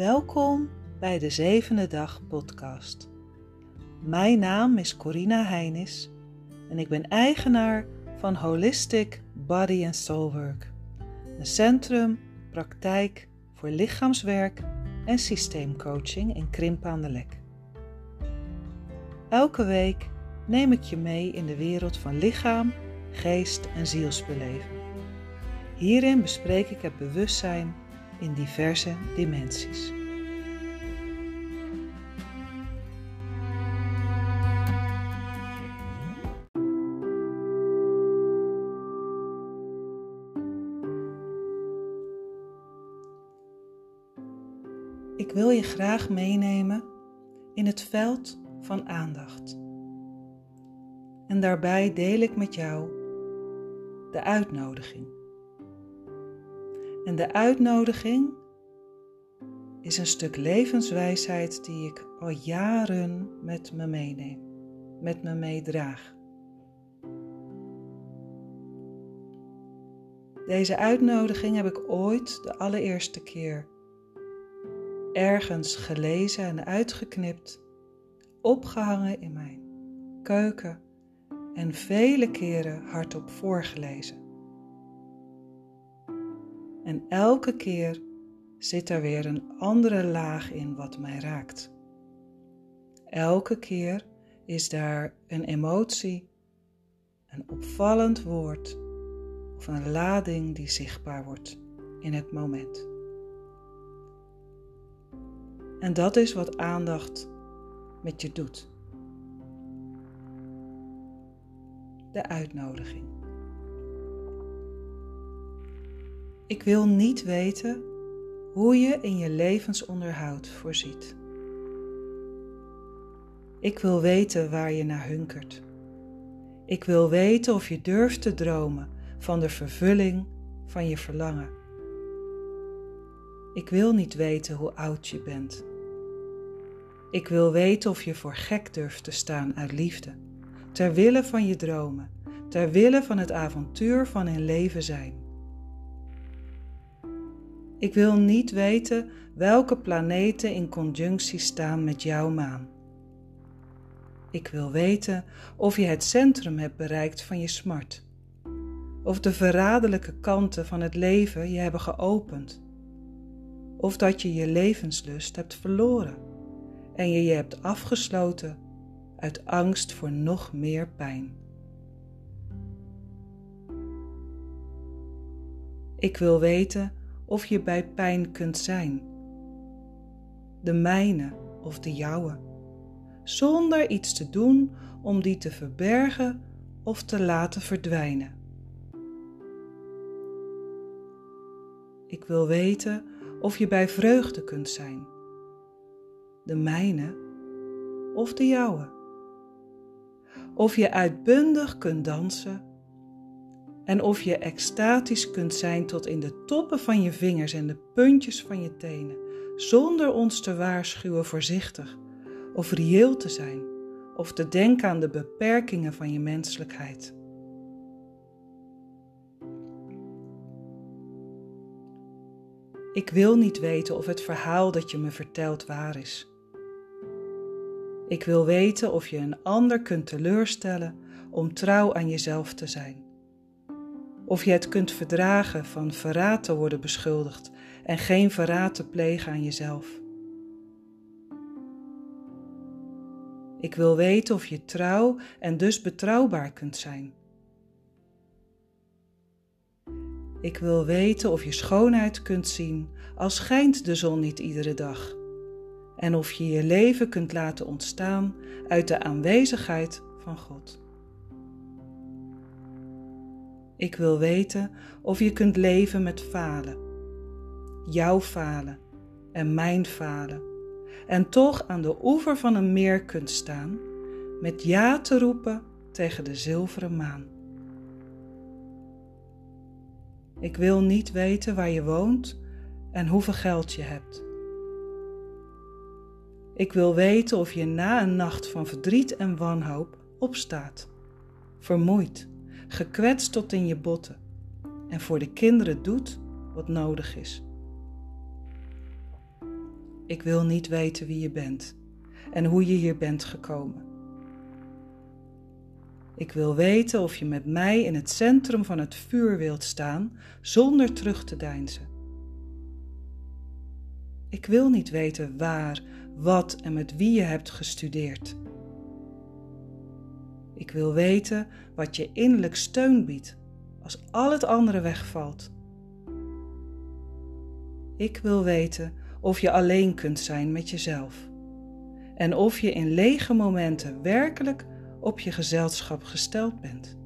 Welkom bij de Zevende Dag Podcast. Mijn naam is Corina Heinis en ik ben eigenaar van Holistic Body and Soul Work, een centrum, praktijk voor lichaamswerk en systeemcoaching in Krimp aan de Lek. Elke week neem ik je mee in de wereld van lichaam, geest en zielsbeleving. Hierin bespreek ik het bewustzijn in diverse dimensies. Ik wil je graag meenemen in het veld van aandacht. En daarbij deel ik met jou de uitnodiging. En de uitnodiging is een stuk levenswijsheid die ik al jaren met me meeneem, met me meedraag. Deze uitnodiging heb ik ooit de allereerste keer ergens gelezen en uitgeknipt, opgehangen in mijn keuken en vele keren hardop voorgelezen. En elke keer zit er weer een andere laag in wat mij raakt. Elke keer is daar een emotie, een opvallend woord of een lading die zichtbaar wordt in het moment. En dat is wat aandacht met je doet. De uitnodiging. Ik wil niet weten hoe je in je levensonderhoud voorziet. Ik wil weten waar je naar hunkert. Ik wil weten of je durft te dromen van de vervulling van je verlangen. Ik wil niet weten hoe oud je bent. Ik wil weten of je voor gek durft te staan uit liefde, ter wille van je dromen, ter wille van het avontuur van in leven zijn. Ik wil niet weten welke planeten in conjunctie staan met jouw maan. Ik wil weten of je het centrum hebt bereikt van je smart, of de verraderlijke kanten van het leven je hebben geopend, of dat je je levenslust hebt verloren en je je hebt afgesloten uit angst voor nog meer pijn. Ik wil weten of je bij pijn kunt zijn, de mijne of de jouwe, zonder iets te doen om die te verbergen of te laten verdwijnen. Ik wil weten of je bij vreugde kunt zijn, de mijne of de jouwe. Of je uitbundig kunt dansen en of je extatisch kunt zijn tot in de toppen van je vingers en de puntjes van je tenen, zonder ons te waarschuwen voorzichtig of reëel te zijn of te denken aan de beperkingen van je menselijkheid. Ik wil niet weten of het verhaal dat je me vertelt waar is. Ik wil weten of je een ander kunt teleurstellen om trouw aan jezelf te zijn. Of je het kunt verdragen van verraad te worden beschuldigd en geen verraad te plegen aan jezelf. Ik wil weten of je trouw en dus betrouwbaar kunt zijn. Ik wil weten of je schoonheid kunt zien als schijnt de zon niet iedere dag. En of je je leven kunt laten ontstaan uit de aanwezigheid van God. Ik wil weten of je kunt leven met falen. Jouw falen en mijn falen. En toch aan de oever van een meer kunt staan met ja te roepen tegen de zilveren maan. Ik wil niet weten waar je woont en hoeveel geld je hebt. Ik wil weten of je na een nacht van verdriet en wanhoop opstaat, vermoeid, gekwetst tot in je botten en voor de kinderen doet wat nodig is. Ik wil niet weten wie je bent en hoe je hier bent gekomen. Ik wil weten of je met mij in het centrum van het vuur wilt staan zonder terug te deinzen. Ik wil niet weten waar, wat en met wie je hebt gestudeerd. Ik wil weten wat je innerlijk steun biedt als al het andere wegvalt. Ik wil weten of je alleen kunt zijn met jezelf en of je in lege momenten werkelijk op je gezelschap gesteld bent.